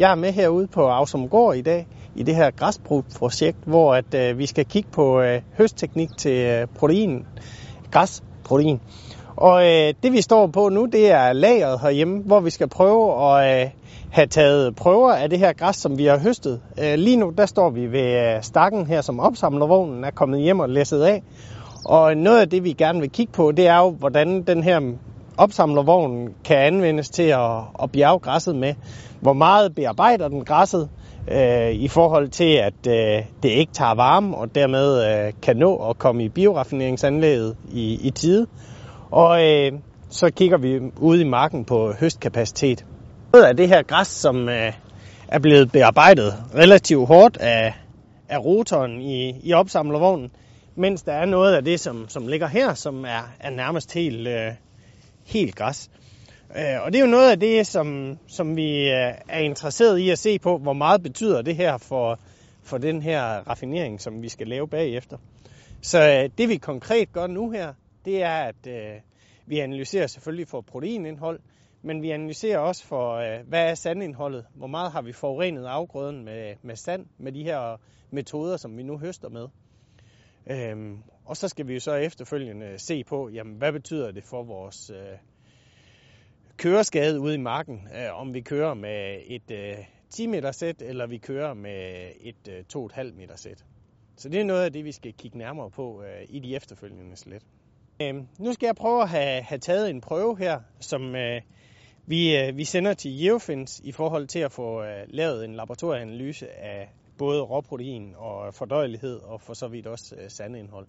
jeg er med herude på Avsumgård i dag i det her græsbrugprojekt, hvor at, øh, vi skal kigge på øh, høstteknik til øh, protein, græsprotein. Og øh, det vi står på nu, det er lageret herhjemme, hvor vi skal prøve at øh, have taget prøver af det her græs, som vi har høstet. Øh, lige nu der står vi ved øh, stakken her, som opsamlervognen er kommet hjem og læsset af. Og noget af det, vi gerne vil kigge på, det er jo, hvordan den her opsamlervognen kan anvendes til at, at bjerge græsset med. Hvor meget bearbejder den græsset øh, i forhold til, at øh, det ikke tager varme og dermed øh, kan nå at komme i bioraffineringsanlægget i, i tide. Og øh, så kigger vi ud i marken på høstkapacitet. Noget af det her græs, som øh, er blevet bearbejdet relativt hårdt af, af rotoren i, i opsamlervognen, mens der er noget af det, som, som ligger her, som er, er nærmest helt, øh, helt græs. Øh, og det er jo noget af det, som, som vi øh, er interesseret i at se på, hvor meget betyder det her for, for den her raffinering, som vi skal lave bagefter. Så øh, det vi konkret gør nu her, det er, at øh, vi analyserer selvfølgelig for proteinindhold, men vi analyserer også for, øh, hvad er sandindholdet? Hvor meget har vi forurenet afgrøden med, med sand med de her metoder, som vi nu høster med? Øhm, og så skal vi jo så efterfølgende øh, se på, jamen, hvad betyder det for vores øh, køreskade ude i marken, øh, om vi kører med et øh, 10 meter sæt, eller vi kører med et øh, 2,5 meter sæt. Så det er noget af det, vi skal kigge nærmere på øh, i de efterfølgende slet. Øhm, nu skal jeg prøve at have, have taget en prøve her, som øh, vi, øh, vi sender til Geofins i forhold til at få øh, lavet en laboratorieanalyse af både råprotein og fordøjelighed og for så vidt også øh, sandindhold.